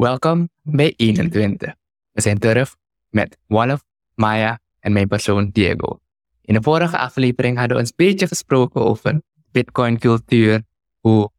Welkom bij 21. We zijn terug met Wolf, Maya en mijn persoon Diego. In de vorige aflevering hadden we een beetje gesproken over Bitcoin-cultuur, hoe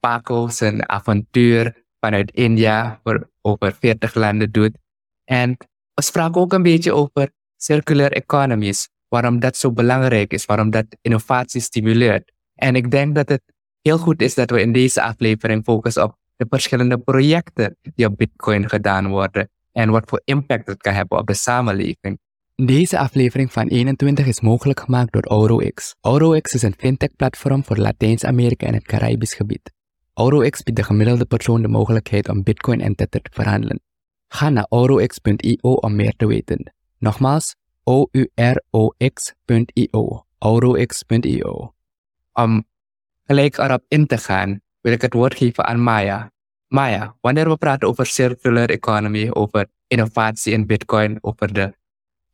Paco zijn avontuur vanuit India voor over 40 landen doet. En we spraken ook een beetje over circular economies, waarom dat zo belangrijk is, waarom dat innovatie stimuleert. En ik denk dat het heel goed is dat we in deze aflevering focussen op de verschillende projecten die op Bitcoin gedaan worden en wat voor impact het kan hebben op de samenleving. Deze aflevering van 21 is mogelijk gemaakt door AuroX. AuroX is een fintech-platform voor Latijns-Amerika en het Caribisch gebied. AuroX biedt de gemiddelde persoon de mogelijkheid om Bitcoin en Tether te verhandelen. Ga naar aurox.io om meer te weten. Nogmaals, O-U-R-O-X.io. aurox.io. Om gelijk erop in te gaan, wil ik het woord geven aan Maya. Maya, wanneer we praten over circular economy, over innovatie in Bitcoin, over de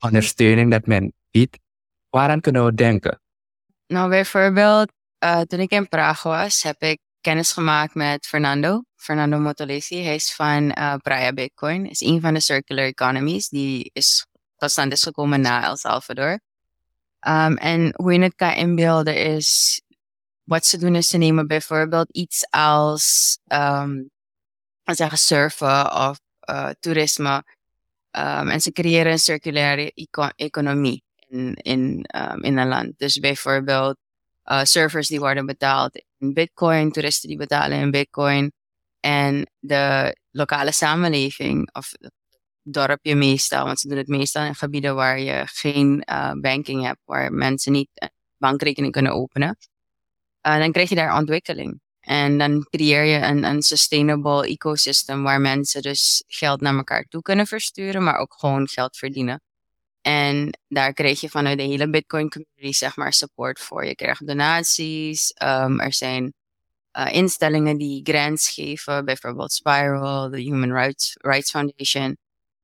ondersteuning dat men biedt, waaraan kunnen we denken? Nou, bijvoorbeeld, uh, toen ik in Praag was, heb ik kennis gemaakt met Fernando. Fernando Motolesi. Hij is van uh, Praia Bitcoin. Is een van de circular economies die is tot stand is gekomen na El Salvador. Um, en hoe je het kan inbeelden is, wat ze doen is ze nemen bijvoorbeeld iets als, um, zeggen surfen of uh, toerisme. Um, en ze creëren een circulaire eco economie in, in, um, in een land. Dus bijvoorbeeld uh, surfers die worden betaald in bitcoin, toeristen die betalen in bitcoin. En de lokale samenleving, of dorpje meestal, want ze doen het meestal in gebieden waar je geen uh, banking hebt, waar mensen niet een bankrekening kunnen openen. Uh, dan krijg je daar ontwikkeling. En dan creëer je een, een sustainable ecosystem waar mensen dus geld naar elkaar toe kunnen versturen, maar ook gewoon geld verdienen. En daar krijg je vanuit de hele Bitcoin community zeg maar support voor. Je krijgt donaties. Um, er zijn uh, instellingen die grants geven, bijvoorbeeld Spiral, de Human Rights, Rights Foundation.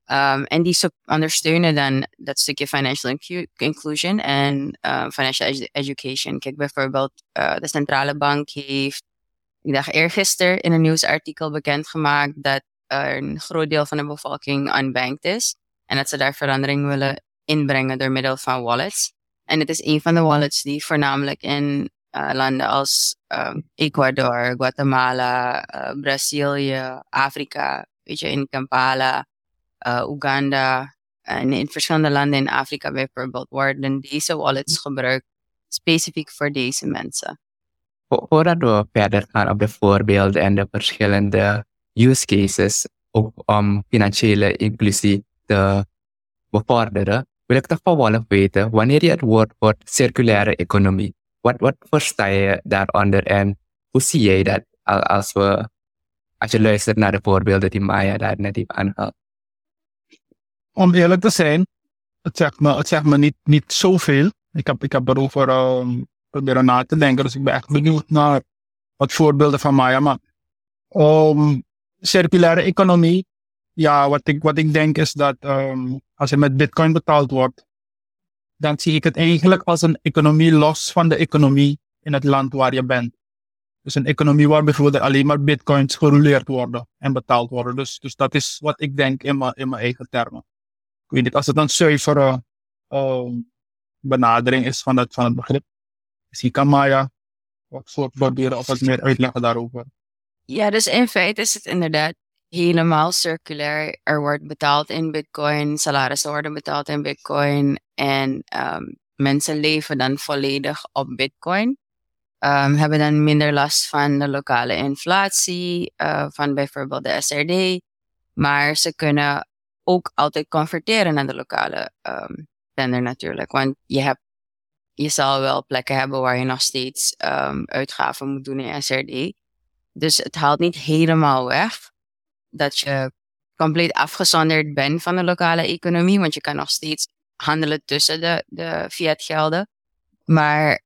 Um, en die ondersteunen dan dat stukje financial inclusion en uh, financial ed education. Kijk, bijvoorbeeld uh, de centrale bank heeft, ik dacht eergisteren in een nieuwsartikel bekendgemaakt dat er een groot deel van de bevolking unbanked is. En dat ze daar verandering willen inbrengen door middel van wallets. En het is een van de wallets die voornamelijk in uh, landen als um, Ecuador, Guatemala, uh, Brazilië, Afrika, weet je, in Kampala, uh, Uganda en in verschillende landen in Afrika bijvoorbeeld worden deze wallets gebruikt specifiek voor deze mensen. Voordat we verder gaan op de voorbeelden en de verschillende use cases, ook om financiële inclusie te bevorderen, wil ik toch Wolf weten, wanneer je het woord hoort circulaire economie, wat, wat versta je daaronder en hoe zie jij dat als, we, als je luistert naar de voorbeelden die Maya daar net heeft aangehaald? Om eerlijk te zijn, het zegt me, het zegt me niet, niet zoveel. Ik heb, ik heb erover um, proberen na te denken, dus ik ben echt benieuwd naar wat voorbeelden van Maya. Maar um, circulaire economie, ja, wat ik, wat ik denk is dat um, als er met bitcoin betaald wordt, dan zie ik het eigenlijk als een economie los van de economie in het land waar je bent. Dus een economie waar bijvoorbeeld alleen maar bitcoins gerouleerd worden en betaald worden. Dus, dus dat is wat ik denk in mijn, in mijn eigen termen. Weet als het een zuivere uh, benadering is van het, van het begrip. Misschien kan Maya wat soort proberen of wat meer uitleggen daarover. Ja, dus in feite is het inderdaad helemaal circulair. Er wordt betaald in bitcoin, salarissen worden betaald in bitcoin en um, mensen leven dan volledig op bitcoin. Um, hebben dan minder last van de lokale inflatie, uh, van bijvoorbeeld de SRD. Maar ze kunnen ook altijd converteren naar de lokale tender natuurlijk. Want je, hebt, je zal wel plekken hebben waar je nog steeds um, uitgaven moet doen in SRD. Dus het haalt niet helemaal weg dat je compleet afgezonderd bent van de lokale economie, want je kan nog steeds handelen tussen de, de fiat gelden. Maar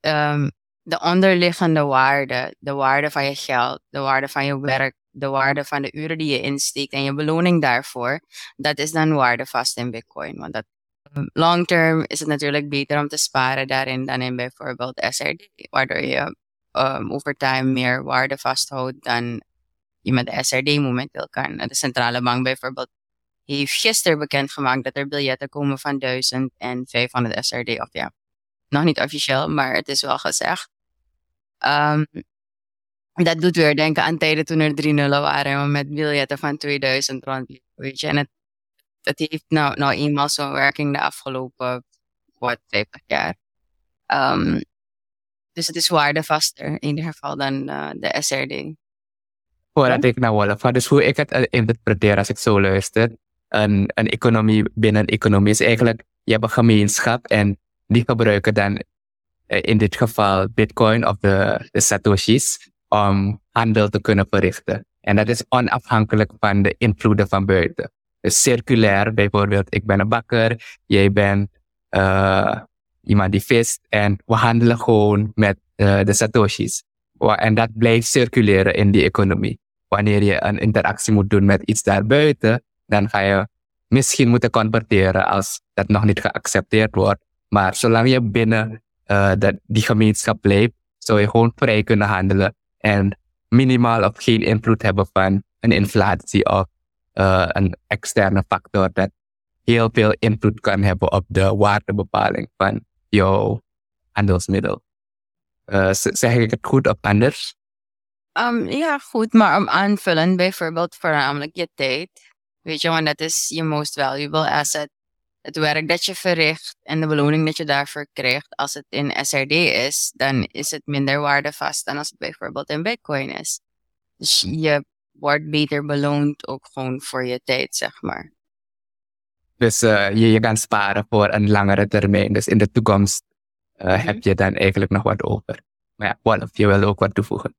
um, de onderliggende waarde, de waarde van je geld, de waarde van je werk, de waarde van de uren die je insteekt en je beloning daarvoor, dat is dan waardevast in Bitcoin. Want dat long term is het natuurlijk beter om te sparen daarin dan in bijvoorbeeld SRD, waardoor je um, over time meer waarde vasthoudt dan je met de SRD momenteel kan. De centrale bank bijvoorbeeld heeft gisteren bekendgemaakt dat er biljetten komen van 1000 en 500 SRD. Of ja, nog niet officieel, maar het is wel gezegd. Um, dat doet weer denken aan tijden toen er drie nullen waren met biljetten van 2000 rond. Weet je, en het, het heeft nou, nou eenmaal zo'n werking de afgelopen, wat, 50 jaar. Um, dus het is waardevaster in ieder geval dan uh, de SRD. Voordat ik naar Wolf ga, dus hoe ik het interpreteer als ik zo luister, een, een economie binnen een economie is eigenlijk, je hebt een gemeenschap en die gebruiken dan in dit geval bitcoin of de, de satoshis om handel te kunnen verrichten. En dat is onafhankelijk van de invloeden van buiten. Dus circulair, bijvoorbeeld, ik ben een bakker, jij bent uh, iemand die vist en we handelen gewoon met uh, de satoshis. En dat blijft circuleren in die economie. Wanneer je een interactie moet doen met iets daarbuiten, dan ga je misschien moeten converteren als dat nog niet geaccepteerd wordt. Maar zolang je binnen uh, dat, die gemeenschap blijft, zou je gewoon vrij kunnen handelen en minimaal of geen invloed hebben van een inflatie of uh, een externe factor dat heel veel invloed kan hebben op de waardebepaling van jouw handelsmiddel. Uh, zeg ik het goed of anders? Um, ja, goed, maar om aanvullen, bijvoorbeeld voornamelijk je tijd. Weet je, want dat is je most valuable asset het werk dat je verricht en de beloning dat je daarvoor krijgt, als het in SRD is, dan is het minder waardevast dan als het bijvoorbeeld in Bitcoin is. Dus je wordt beter beloond ook gewoon voor je tijd, zeg maar. Dus uh, je, je kan sparen voor een langere termijn. Dus in de toekomst uh, mm -hmm. heb je dan eigenlijk nog wat over. Maar ja, Wolf, je wil ook wat toevoegen.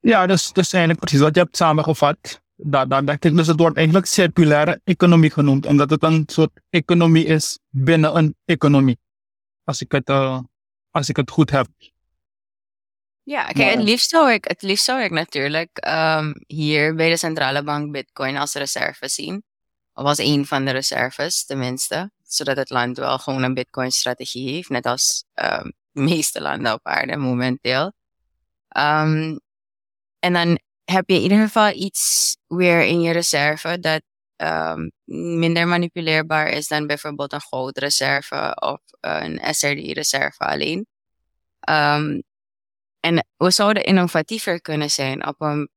Ja, dus, dus eigenlijk precies wat je hebt samengevat daar, daar dacht ik, dus het wordt eigenlijk circulaire economie genoemd, omdat het een soort economie is binnen een economie. Als ik het, uh, als ik het goed heb. Ja, kijk, het liefst zou ik, het liefst zou ik natuurlijk um, hier bij de centrale bank Bitcoin als reserve zien. Of als een van de reserves, tenminste. Zodat het land wel gewoon een Bitcoin-strategie heeft, net als um, de meeste landen op aarde momenteel. Um, en dan heb je in ieder geval iets weer in je reserve dat um, minder manipuleerbaar is dan bijvoorbeeld een goudreserve of een SRD-reserve alleen. Um, en we zouden innovatiever kunnen zijn op een,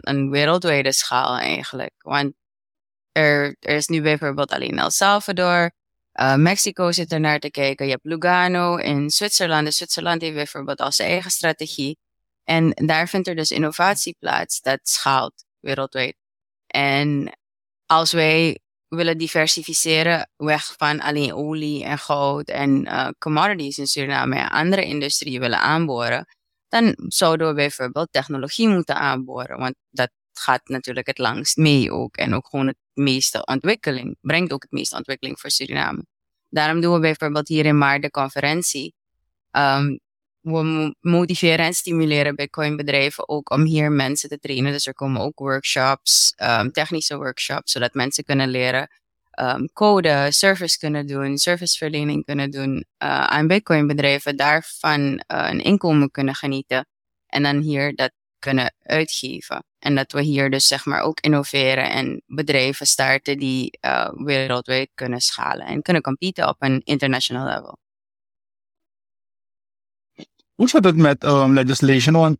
een, wereldwijde schaal eigenlijk. Want er, er is nu bijvoorbeeld alleen El Salvador. Uh, Mexico zit er naar te kijken. Je hebt Lugano in Zwitserland. Dus Zwitserland heeft bijvoorbeeld al zijn eigen strategie. En daar vindt er dus innovatie plaats dat schaalt wereldwijd. En als wij willen diversificeren weg van alleen olie en goud en uh, commodities in Suriname en andere industrieën willen aanboren, dan zouden we bijvoorbeeld technologie moeten aanboren. Want dat gaat natuurlijk het langst mee ook. En ook gewoon het meeste ontwikkeling, brengt ook het meeste ontwikkeling voor Suriname. Daarom doen we bijvoorbeeld hier in maart de conferentie. Um, we motiveren en stimuleren Bitcoin-bedrijven ook om hier mensen te trainen. Dus er komen ook workshops, um, technische workshops, zodat mensen kunnen leren um, code, service kunnen doen, serviceverlening kunnen doen aan Bitcoin-bedrijven, daarvan uh, een inkomen kunnen genieten en dan hier dat kunnen uitgeven. En dat we hier dus zeg maar ook innoveren en bedrijven starten die uh, wereldwijd kunnen schalen en kunnen competen op een international level. Hoe zit het met um, legislation? Want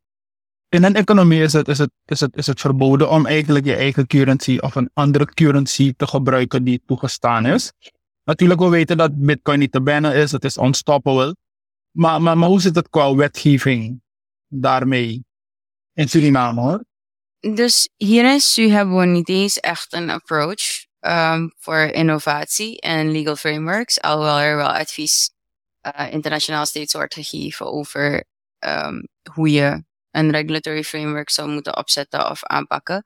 in een economie is het, is, het, is, het, is het verboden om eigenlijk je eigen currency of een andere currency te gebruiken die toegestaan is. Natuurlijk, we weten dat Bitcoin niet te bannen is, het is unstoppable. Maar, maar, maar hoe zit het qua wetgeving daarmee in Suriname hoor? Dus hier in hebben we niet eens echt een approach um, voor innovatie en legal frameworks, alhoewel er wel advies uh, internationaal steeds wordt gegeven over um, hoe je een regulatory framework zou moeten opzetten of aanpakken.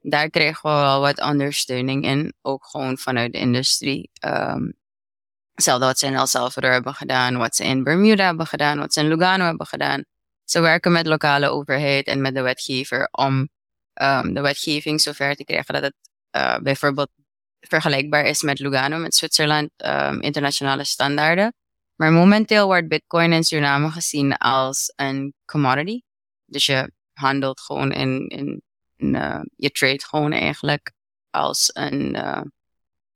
Daar kregen we wel wat ondersteuning in, ook gewoon vanuit de industrie. Um, hetzelfde wat ze in El Salvador hebben gedaan, wat ze in Bermuda hebben gedaan, wat ze in Lugano hebben gedaan. Ze werken met lokale overheid en met de wetgever om um, de wetgeving zover te krijgen dat het uh, bijvoorbeeld vergelijkbaar is met Lugano, met Zwitserland, um, internationale standaarden. Maar momenteel wordt Bitcoin in Suriname gezien als een commodity. Dus je handelt gewoon in, in, uh, je trade gewoon eigenlijk als een, uh,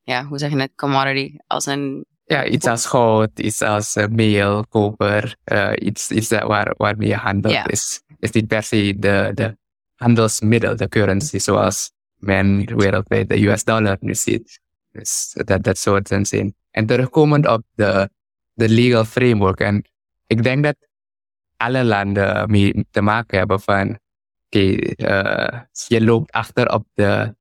ja, hoe zeg je het, commodity, als een... Ja, iets als goud, iets als uh, meel, koper, iets, iets dat waar, waarmee je handelt. Is, is niet per se de, de handelsmiddel, de currency, zoals men wereldwijd de US dollar nu ziet. Dus dat, dat soort zin. En terugkomend op de, de legal framework. En ik denk dat alle landen mee te maken hebben van okay, uh, je loopt achter op de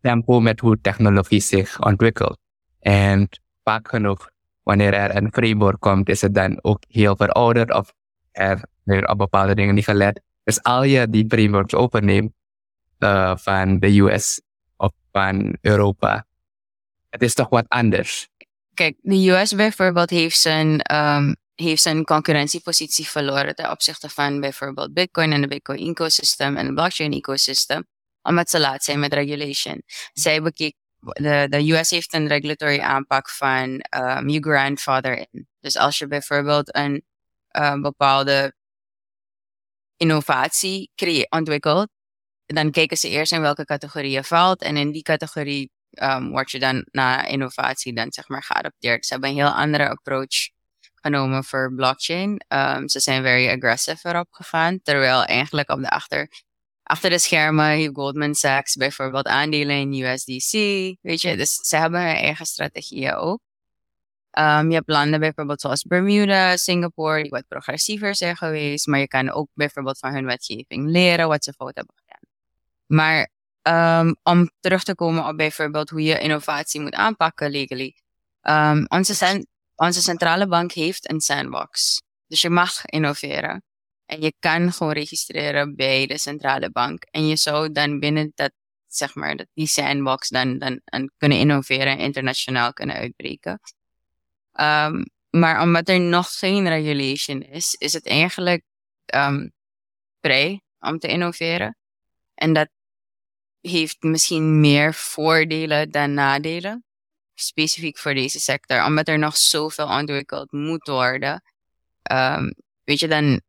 tempo met hoe technologie zich ontwikkelt. En vaak genoeg, wanneer er een framework komt, is het dan ook heel verouderd of er weer op bepaalde dingen niet gelet. Dus al je die frameworks overneemt uh, van de US of van Europa, het is toch wat anders. Kijk, de US bijvoorbeeld heeft zijn, um, heeft zijn concurrentiepositie verloren ten opzichte van bijvoorbeeld Bitcoin en de Bitcoin ecosystem en de blockchain ecosystem, omdat ze laat zijn met regulation. Zij bekeek, de, de US heeft een regulatory aanpak van um, you grandfather in. Dus als je bijvoorbeeld een uh, bepaalde innovatie ontwikkelt, dan kijken ze eerst in welke categorie je valt en in die categorie um, word je dan na innovatie dan zeg maar geadopteerd. Ze hebben een heel andere approach genomen voor blockchain. Um, ze zijn very aggressive erop gegaan, terwijl eigenlijk op de achter, achter de schermen Goldman Sachs bijvoorbeeld aandelen in USDC, weet je. Dus ze hebben hun eigen strategieën ook. Um, je hebt landen bijvoorbeeld zoals Bermuda, Singapore, die wat progressiever zijn geweest, maar je kan ook bijvoorbeeld van hun wetgeving leren wat ze fout hebben gedaan. Maar um, om terug te komen op bijvoorbeeld hoe je innovatie moet aanpakken legally. Um, onze, onze centrale bank heeft een sandbox. Dus je mag innoveren. En je kan gewoon registreren bij de centrale bank. En je zou dan binnen dat, zeg maar, dat die sandbox dan, dan, kunnen innoveren en internationaal kunnen uitbreken. Um, maar omdat er nog geen regulation is, is het eigenlijk vrij om te innoveren. En dat heeft misschien meer voordelen dan nadelen. Specifiek voor deze sector. Omdat er nog zoveel ontwikkeld moet worden. Um, weet je, dan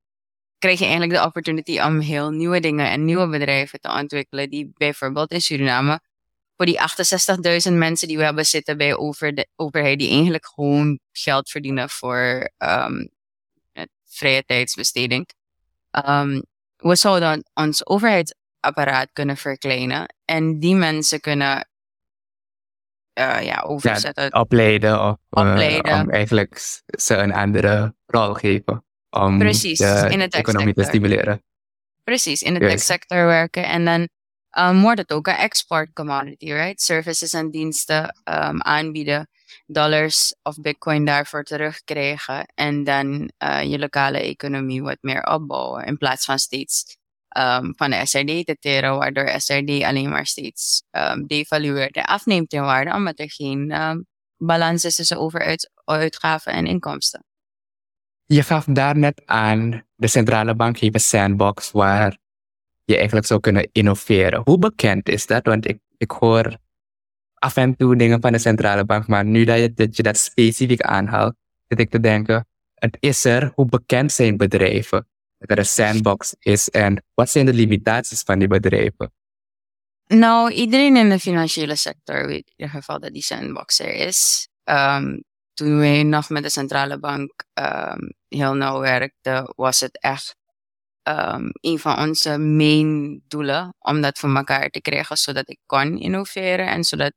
krijg je eigenlijk de opportunity om heel nieuwe dingen en nieuwe bedrijven te ontwikkelen. Die bijvoorbeeld in Suriname, voor die 68.000 mensen die we hebben zitten bij over de overheid, die eigenlijk gewoon geld verdienen voor um, vrije tijdsbesteding. Um, we zouden ons overheidsapparaat kunnen verkleinen en die mensen kunnen uh, ja, overzetten. Ja, opleiden of. Uh, om eigenlijk ze een andere rol geven. Om Precies, de in het economie te stimuleren. Precies, in de tech sector werken. En dan um, wordt het ook een export commodity, right? Services en diensten um, aanbieden, dollars of bitcoin daarvoor terugkrijgen. En dan uh, je lokale economie wat meer opbouwen. In plaats van steeds um, van de SRD te teren, waardoor SRD alleen maar steeds um, devalueert en afneemt in waarde, omdat er geen um, balans is tussen overuitgaven en inkomsten. Je gaf daar net aan, de centrale bank heeft een sandbox waar je eigenlijk zou kunnen innoveren. Hoe bekend is dat? Want ik, ik hoor af en toe dingen van de centrale bank, maar nu dat je dat, je dat specifiek aanhaalt, zit ik te denken, het is er, hoe bekend zijn bedrijven? Dat er een sandbox is en wat zijn de limitaties van die bedrijven? Nou, iedereen in de financiële sector weet in ieder geval dat die sandbox er is. Um, toen wij nog met de centrale bank um, heel nauw werkten, was het echt um, een van onze main doelen om dat voor elkaar te krijgen, zodat ik kon innoveren en zodat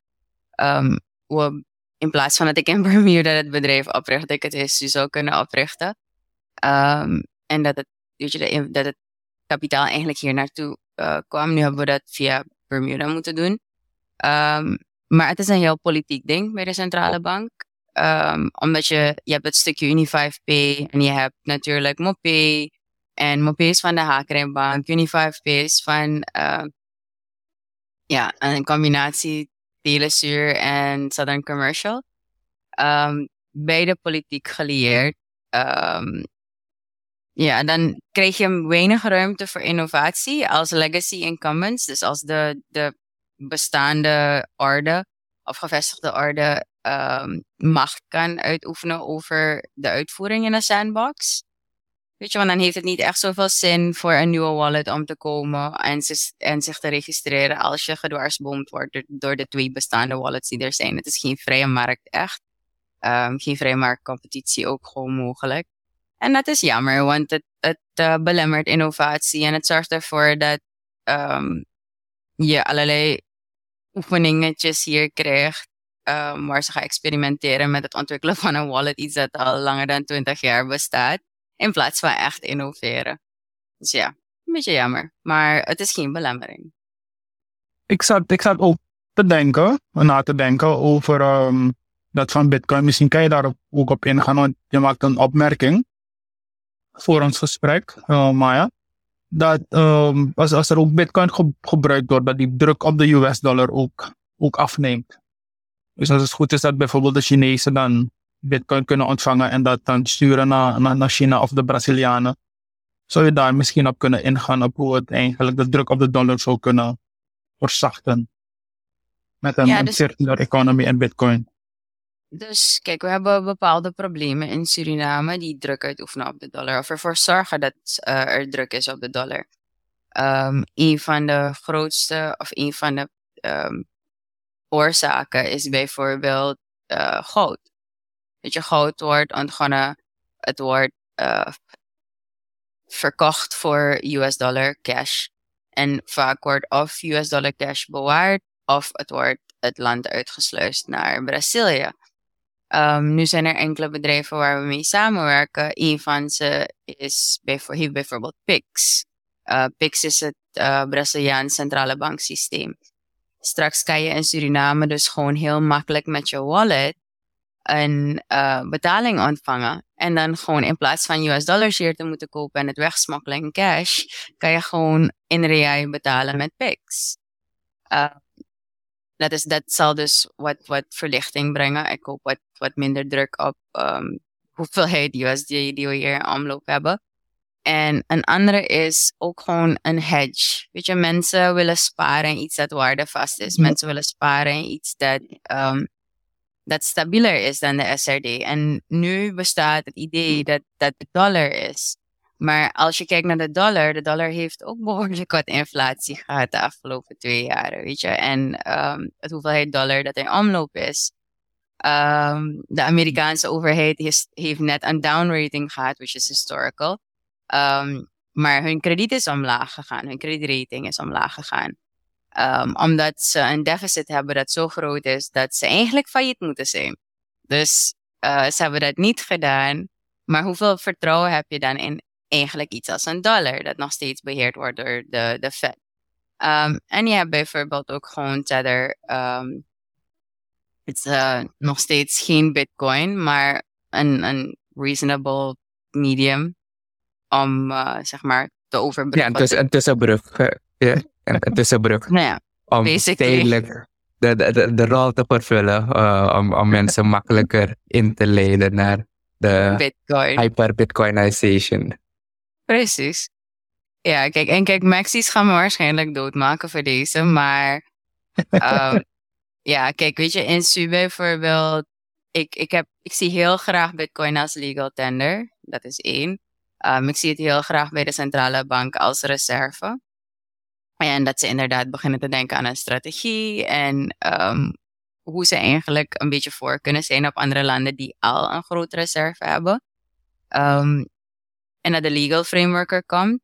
we in plaats van dat ik in Bermuda het bedrijf opricht, ik het is zou kunnen oprichten. En dat het, weet je, dat het kapitaal eigenlijk hier naartoe uh, kwam. Nu hebben we dat via Bermuda moeten doen. Um, maar het is een heel politiek ding bij de centrale bank. Um, omdat je, je hebt het stukje Uni5P en je hebt natuurlijk Mopay. En Mopay is van de Hakerenbank. Uni5P is van uh, ja, een combinatie Telesur en Southern Commercial. Um, beide politiek gelieerd. Ja, dan krijg je weinig ruimte voor innovatie als legacy incumbents. Dus als de, de bestaande orde of gevestigde orde um, macht kan uitoefenen over de uitvoering in een sandbox. Weet je, want dan heeft het niet echt zoveel zin voor een nieuwe wallet om te komen en, en zich te registreren als je gedwarsboomd wordt door, de twee bestaande wallets die er zijn. Het is geen vrije markt, echt. Ehm, geen vrije marktcompetitie ook gewoon mogelijk. En dat is jammer, want het, het belemmert innovatie en het zorgt ervoor dat ehm, je allerlei oefeningetjes hier krijgt um, waar ze gaan experimenteren met het ontwikkelen van een wallet, iets dat al langer dan 20 jaar bestaat, in plaats van echt innoveren. Dus ja, een beetje jammer, maar het is geen belemmering. Ik zat, ik zat ook te denken, na te denken over um, dat van Bitcoin. Misschien kan je daar ook op ingaan, want je maakt een opmerking voor ons gesprek, uh, Maya. Dat um, als, als er ook Bitcoin ge gebruikt wordt, dat die druk op de US-dollar ook, ook afneemt. Dus als het goed is dat bijvoorbeeld de Chinezen dan Bitcoin kunnen ontvangen en dat dan sturen naar, naar, naar China of de Brazilianen, zou je daar misschien op kunnen ingaan op hoe het eigenlijk de druk op de dollar zou kunnen verzachten. Met een, Ja, dus- circular economy en Bitcoin. Dus kijk, we hebben bepaalde problemen in Suriname die druk uitoefenen op de dollar. Of ervoor zorgen dat eh, er druk is op de dollar. Ehm een van de grootste of een van de ehm, oorzaken is bijvoorbeeld eh, goud. Weet je, goud wordt ontgonnen, het wordt eh, verkocht voor US dollar cash. En vaak wordt of US dollar cash bewaard of het wordt het land uitgesluist naar Brazilië. Um, nu zijn er enkele bedrijven waar we mee samenwerken. Een van ze is heeft bijvoorbeeld PIX. Uh, PIX is het uh, Braziliaans centrale banksysteem. Straks kan je in Suriname dus gewoon heel makkelijk met je wallet een uh, betaling ontvangen. En dan gewoon in plaats van US dollars hier te moeten kopen en het wegsmokkelen in cash, kan je gewoon in real betalen met PIX. Dat, is, dat zal dus wat, wat verlichting brengen. Ik hoop wat, wat minder druk op um, hoeveelheid USD die we hier in omloop hebben. En een andere is ook gewoon een hedge. Weet je, mensen willen sparen in iets dat waardevast is. Mensen willen sparen in iets dat, um, dat stabieler is dan de SRD. En nu bestaat het idee dat dat de dollar is. Maar als je kijkt naar de dollar, de dollar heeft ook behoorlijk wat inflatie gehad de afgelopen twee jaren, weet je. En um, het hoeveelheid dollar dat in omloop is. Um, de Amerikaanse overheid heeft net een downrating gehad, which is historical. Um, maar hun krediet is omlaag gegaan, hun kredietrating is omlaag gegaan. Omdat ze een deficit hebben dat zo groot is dat ze eigenlijk failliet moeten zijn. Dus uh, ze hebben dat niet gedaan. Maar hoeveel vertrouwen heb je dan in eigenlijk iets als een dollar, dat nog steeds beheerd wordt door de, de Fed. Um, en je hebt bijvoorbeeld ook gewoon Tether. Um, het is uh, nog steeds geen Bitcoin, maar een, een reasonable medium om uh, zeg maar te overbruggen. Ja, een, tuss een tussenbrug. Ja, een, tussenbrug. nou ja, om tijdelijk de, de, de, de rol te vervullen uh, om, om mensen makkelijker in te leiden naar de Bitcoin. hyper-Bitcoinization. Precies. Ja, kijk, en kijk, Maxi's gaan me waarschijnlijk doodmaken voor deze, maar um, ja, kijk, weet je, in Su bijvoorbeeld, ik, ik, heb, ik zie heel graag Bitcoin als legal tender, dat is één. Um, ik zie het heel graag bij de centrale bank als reserve. En dat ze inderdaad beginnen te denken aan een strategie en um, hoe ze eigenlijk een beetje voor kunnen zijn op andere landen die al een grote reserve hebben. Um, en dat de legal framework er komt.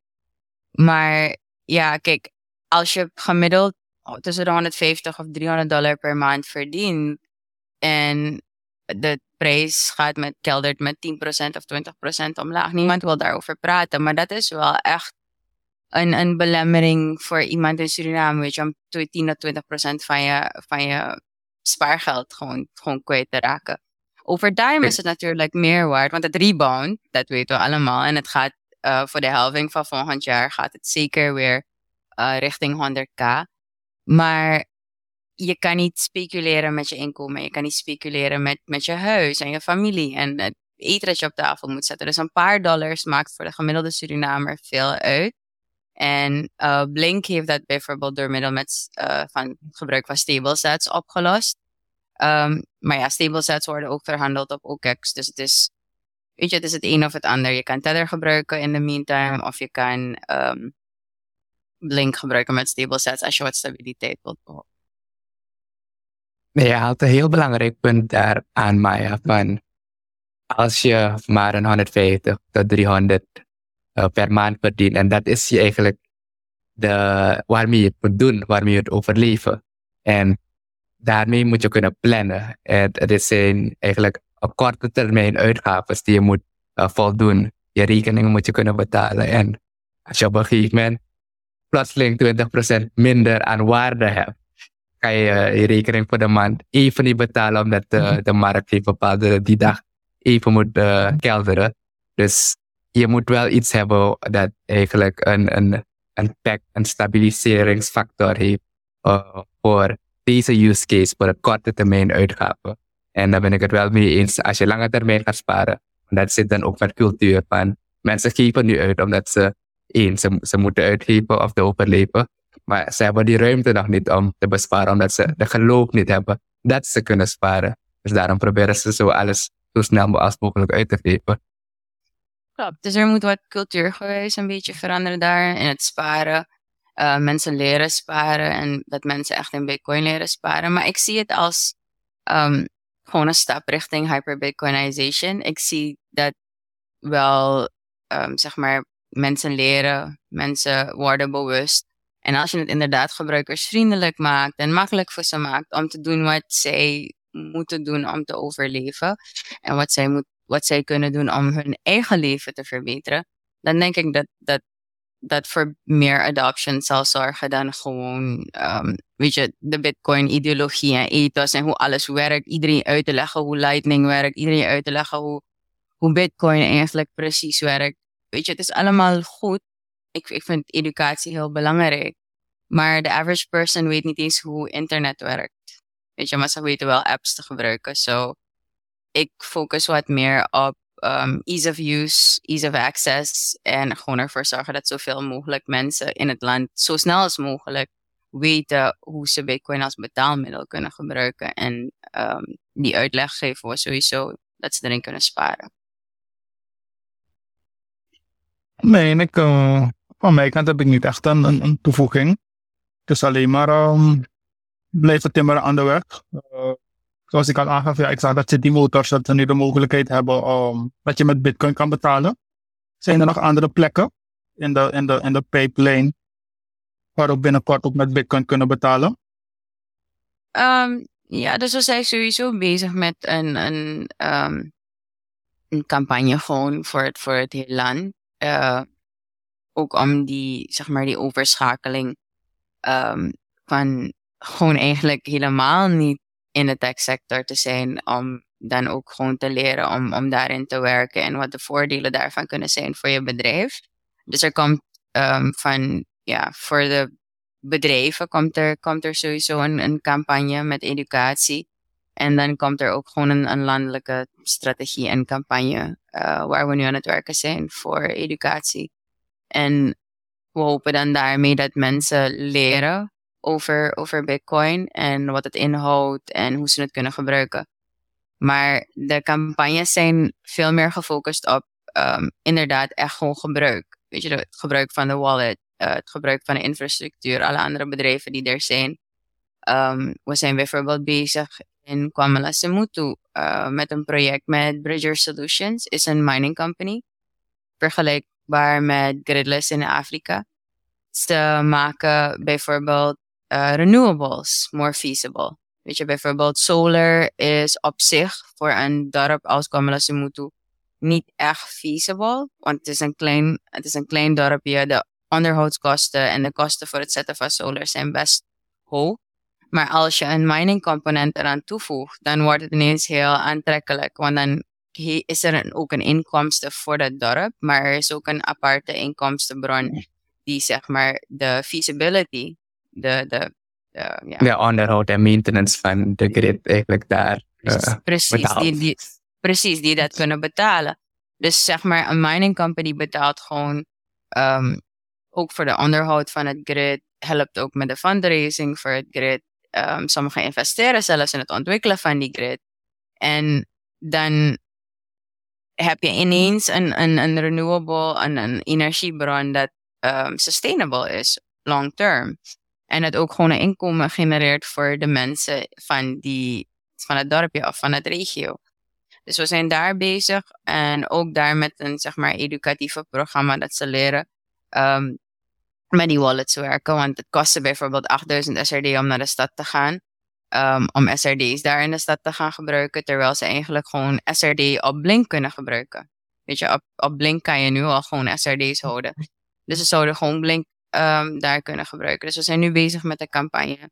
Maar ja, kijk, als je gemiddeld tussen de 150 of 300 dollar per maand verdient en de prijs gaat met, keldert met 10% of 20% omlaag, niemand wil daarover praten. Maar dat is wel echt een, een belemmering voor iemand in Suriname, weet om 10 tot 20% van je, van je spaargeld gewoon, gewoon kwijt te raken. Over time is het natuurlijk meer waard, want het rebound, dat weten we allemaal. En het gaat uh, voor de helving van volgend jaar gaat het zeker weer uh, richting 100k. Maar je kan niet speculeren met je inkomen. Je kan niet speculeren met, met je huis en je familie en het eten dat je op tafel moet zetten. Dus een paar dollars maakt voor de gemiddelde Surinamer veel uit. En uh, Blink heeft dat bijvoorbeeld door middel met, uh, van gebruik van stable sets opgelost. Um, maar ja, stable sets worden ook verhandeld op OKEX. Dus het is weet je, het is het een of het ander. Je kan Tether gebruiken in the meantime, of je kan um, Blink gebruiken met stable sets als je wat stabiliteit wilt behouden. Je haalt een heel belangrijk punt daar aan, Maya. Van als je maar een 150 tot 300 uh, per maand verdient, en dat is je eigenlijk de, waarmee je het moet doen, waarmee je het overleven. En daarmee moet je kunnen plannen. En het zijn eigenlijk op korte termijn uitgaven die je moet uh, voldoen. Je rekeningen moet je kunnen betalen. En als je op een gegeven moment plotseling 20% minder aan waarde hebt, kan je je rekening voor de maand even niet betalen omdat de, de markt heeft bepaalde die dag even moet uh, kelderen. Dus je moet wel iets hebben dat eigenlijk een, een, een pack, een stabiliseringsfactor heeft voor deze use case, voor een korte termijn uitgaven. En daar ben ik het wel mee eens. Als je lange termijn gaat sparen, dat zit dan ook met cultuur van mensen geven nu uit omdat ze één, ze, moeten uitgeven of te overleven. Maar ze hebben die ruimte nog niet om te besparen, omdat ze de geloof niet hebben dat ze kunnen sparen. Dus daarom proberen ze zo alles zo snel mogelijk uit te geven. Klopt. Dus er moet wat cultuurgewijs een beetje veranderen daar in het sparen. Uh, mensen leren sparen en dat mensen echt in Bitcoin leren sparen. Maar ik zie het als um, gewoon een stap richting hyper-Bitcoinization. Ik zie dat wel, um, zeg maar, mensen leren, mensen worden bewust. En als je het inderdaad gebruikersvriendelijk maakt en makkelijk voor ze maakt om te doen wat zij moeten doen om te overleven en wat zij, moet, wat zij kunnen doen om hun eigen leven te verbeteren, dan denk ik dat dat, dat voor meer adoption zal zorgen dan gewoon, um, weet je, de Bitcoin-ideologie en ethos en hoe alles werkt. Iedereen uit te leggen hoe Lightning werkt, iedereen uit te leggen hoe, hoe Bitcoin eigenlijk precies werkt. Weet je, het is allemaal goed. Ik, ik vind educatie heel belangrijk. Maar de average person weet niet eens hoe internet werkt. Weet je, maar ze weten wel apps te gebruiken. So, ik focus wat meer op um, ease of use, ease of access. En gewoon ervoor zorgen dat zoveel mogelijk mensen in het land zo snel als mogelijk weten hoe ze Bitcoin als betaalmiddel kunnen gebruiken. En um, die uitleg geven we sowieso dat ze erin kunnen sparen. Nee, ik, uh, van mijn kant heb ik niet echt een, een, toevoeging. Het is alleen maar um, blijven timmeren aan de weg. Zoals ik al aangaf, ja, ik zag dat City Motors dat ze nu de mogelijkheid hebben dat je met bitcoin kan betalen. Zijn er nog andere plekken in de, in de, in de pipeline waarop binnenkort ook met bitcoin kunnen betalen? Um, ja, dus we zijn sowieso bezig met een, een, um, een campagne gewoon voor het, voor het hele land. Uh, ook om die, zeg maar, die overschakeling um, van gewoon eigenlijk helemaal niet in de tech sector te zijn, om dan ook gewoon te leren om, om daarin te werken en wat de voordelen daarvan kunnen zijn voor je bedrijf. Dus er komt um, van, ja, voor de bedrijven komt er, komt er sowieso een, een campagne met educatie. En dan komt er ook gewoon een, een landelijke strategie en campagne uh, waar we nu aan het werken zijn voor educatie. En we hopen dan daarmee dat mensen leren over, over Bitcoin en wat het inhoudt en hoe ze het kunnen gebruiken. Maar de campagnes zijn veel meer gefocust op um, inderdaad echt gewoon gebruik. Weet je, het gebruik van de wallet, uh, het gebruik van de infrastructuur, alle andere bedrijven die er zijn. Um, we zijn bijvoorbeeld bezig in Kwamala Semutu uh, met een project met Bridger Solutions, is een mining company. Vergelijkbaar met Gridless in Afrika. Ze maken bijvoorbeeld uh, renewables more feasible. Weet je, bijvoorbeeld solar is op zich voor een dorp als Kwamala Semutu niet echt feasible. Want het is een klein, het is een klein dorpje. De onderhoudskosten en de kosten voor het zetten van solar zijn best hoog. Maar als je een mining component eraan toevoegt, dan wordt het ineens heel aantrekkelijk. Want dan is er ook een inkomsten voor het dorp, maar er is ook een aparte inkomstenbron die zeg maar de feasibility, de, de, de, ja. de onderhoud en maintenance van de grid eigenlijk daar uh, precies, die, die, precies, die dat kunnen betalen. Dus zeg maar, een mining company betaalt gewoon um, ook voor de onderhoud van het grid, helpt ook met de fundraising voor het grid. Um, sommigen investeren zelfs in het ontwikkelen van die grid. En dan heb je ineens een, een, een renewable, een, een energiebron dat um, sustainable is, long term. En het ook gewoon een inkomen genereert voor de mensen van, die, van het dorpje of van het regio. Dus we zijn daar bezig en ook daar met een zeg maar educatieve programma dat ze leren um, met die wallets werken. Want het kostte bijvoorbeeld 8000 SRD om naar de stad te gaan. Um, om SRD's daar in de stad te gaan gebruiken. Terwijl ze eigenlijk gewoon SRD op Blink kunnen gebruiken. Weet je, op, op Blink kan je nu al gewoon SRD's houden. Dus ze zouden gewoon Blink um, daar kunnen gebruiken. Dus we zijn nu bezig met een campagne.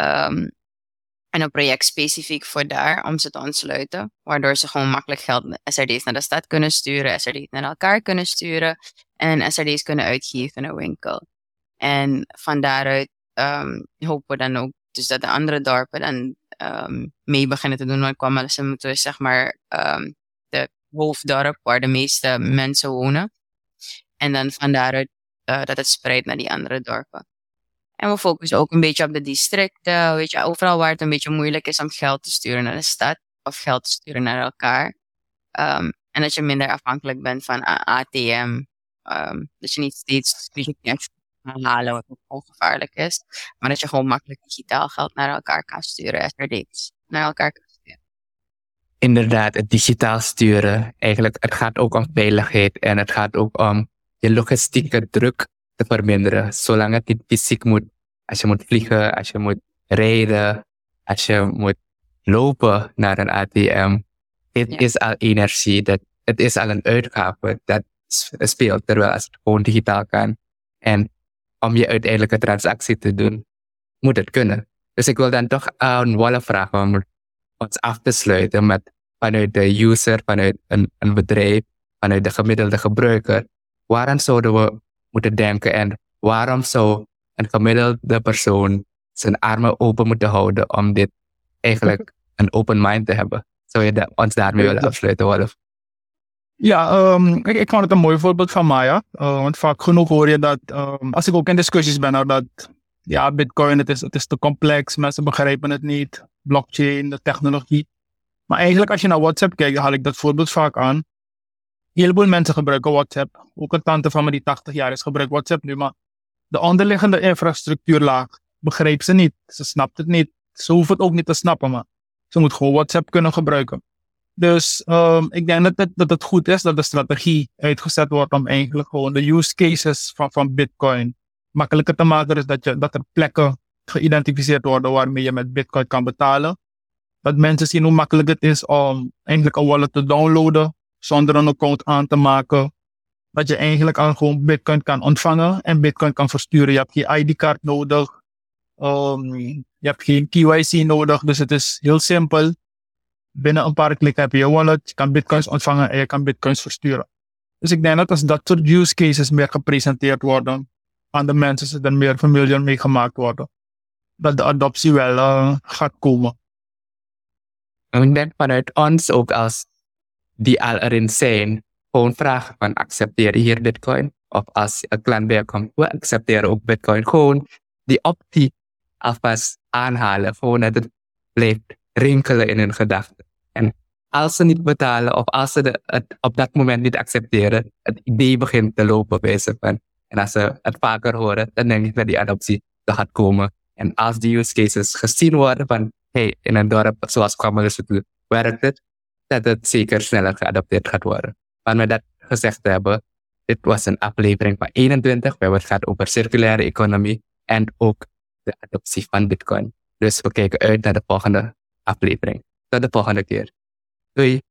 Um, en een project specifiek voor daar om ze te ontsluiten. Waardoor ze gewoon makkelijk geld SRD's naar de stad kunnen sturen, SRD's naar elkaar kunnen sturen en SRD's kunnen uitgeven in een winkel. En van daaruit um, hopen we dan ook dus dat de andere dorpen dan mee beginnen te doen. Want kwam ze moeten zeg maar um, de hoofddorp waar de meeste mensen wonen. En dan van daaruit uh, dat het spreidt naar die andere dorpen. En we focussen ook een beetje op de districten. Weet je, overal waar het een beetje moeilijk is om geld te sturen naar de stad of geld te sturen naar elkaar. Um, en dat je minder afhankelijk bent van ATM. Um, dat je niet steeds cash kan halen, wat ook ongevaarlijk is. Maar dat je gewoon makkelijk digitaal geld naar elkaar kan sturen. SRD's naar elkaar kan sturen. Inderdaad, het digitaal sturen. Eigenlijk, het gaat ook om veiligheid en het gaat ook om je logistieke druk te verminderen. Zolang het niet fysiek moet. Als je moet vliegen, als je moet rijden, als je moet lopen naar een ATM. Het ja. is al energie, dat, het is al een uitgave dat speelt. Terwijl als het gewoon digitaal kan. En om je uiteindelijke transactie te doen, moet het kunnen. Dus ik wil dan toch aan Walle vragen om ons af te sluiten met vanuit de user, vanuit een, een bedrijf, vanuit de gemiddelde gebruiker. Waarom zouden we moeten denken en waarom zou een gemiddelde persoon zijn armen open moeten houden om dit eigenlijk een open mind te hebben? Zou je de, ons daarmee willen afsluiten, Wolf? Ja, um, ik, ik vond het een mooi voorbeeld van Maya. Uh, want vaak genoeg hoor je dat, um, als ik ook in discussies ben, dat ja, Bitcoin, het is, het is te complex, mensen begrijpen het niet, blockchain, de technologie. Maar eigenlijk, als je naar WhatsApp kijkt, haal ik dat voorbeeld vaak aan heleboel mensen gebruiken WhatsApp. Ook een tante van me die 80 jaar is gebruikt WhatsApp nu. Maar de onderliggende infrastructuurlaag begreep ze niet. Ze snapt het niet. Ze hoeft het ook niet te snappen, maar ze moet gewoon WhatsApp kunnen gebruiken. Dus um, ik denk dat het, dat het goed is dat de strategie uitgezet wordt om eigenlijk gewoon de use cases van, van Bitcoin makkelijker te maken. Dus dat, je, dat er plekken geïdentificeerd worden waarmee je met Bitcoin kan betalen. Dat mensen zien hoe makkelijk het is om eigenlijk een wallet te downloaden zonder een account aan te maken. Dat je eigenlijk al gewoon Bitcoin kan ontvangen en Bitcoin kan versturen. Je hebt geen ID-kaart nodig. Um, je hebt geen KYC nodig. Dus het is heel simpel. Binnen een paar klikken heb je je wallet. Je kan Bitcoins ontvangen en je kan Bitcoins versturen. Dus ik denk dat als dat soort use cases meer gepresenteerd worden aan de mensen, ze er meer familiar mee gemaakt worden, dat de adoptie wel uh, gaat komen. ik denk vanuit ons ook als die al erin zijn, gewoon vragen van accepteer je hier bitcoin? Of als een klant binnenkomt, we accepteren ook bitcoin. Gewoon die optie alvast aanhalen. Gewoon dat het blijft rinkelen in hun gedachten. En als ze niet betalen of als ze het op dat moment niet accepteren, het idee begint te lopen bij ze van. En als ze het vaker horen, dan denk ik dat die adoptie er gaat komen. En als die use cases gezien worden van, hey, in een dorp zoals Kwammerus werkt het, dat het zeker sneller geadopteerd gaat worden. Maar met dat gezegd te hebben, dit was een aflevering van 21, waar het gaat over circulaire economie en ook de adoptie van Bitcoin. Dus we kijken uit naar de volgende aflevering. Tot de volgende keer. Doei!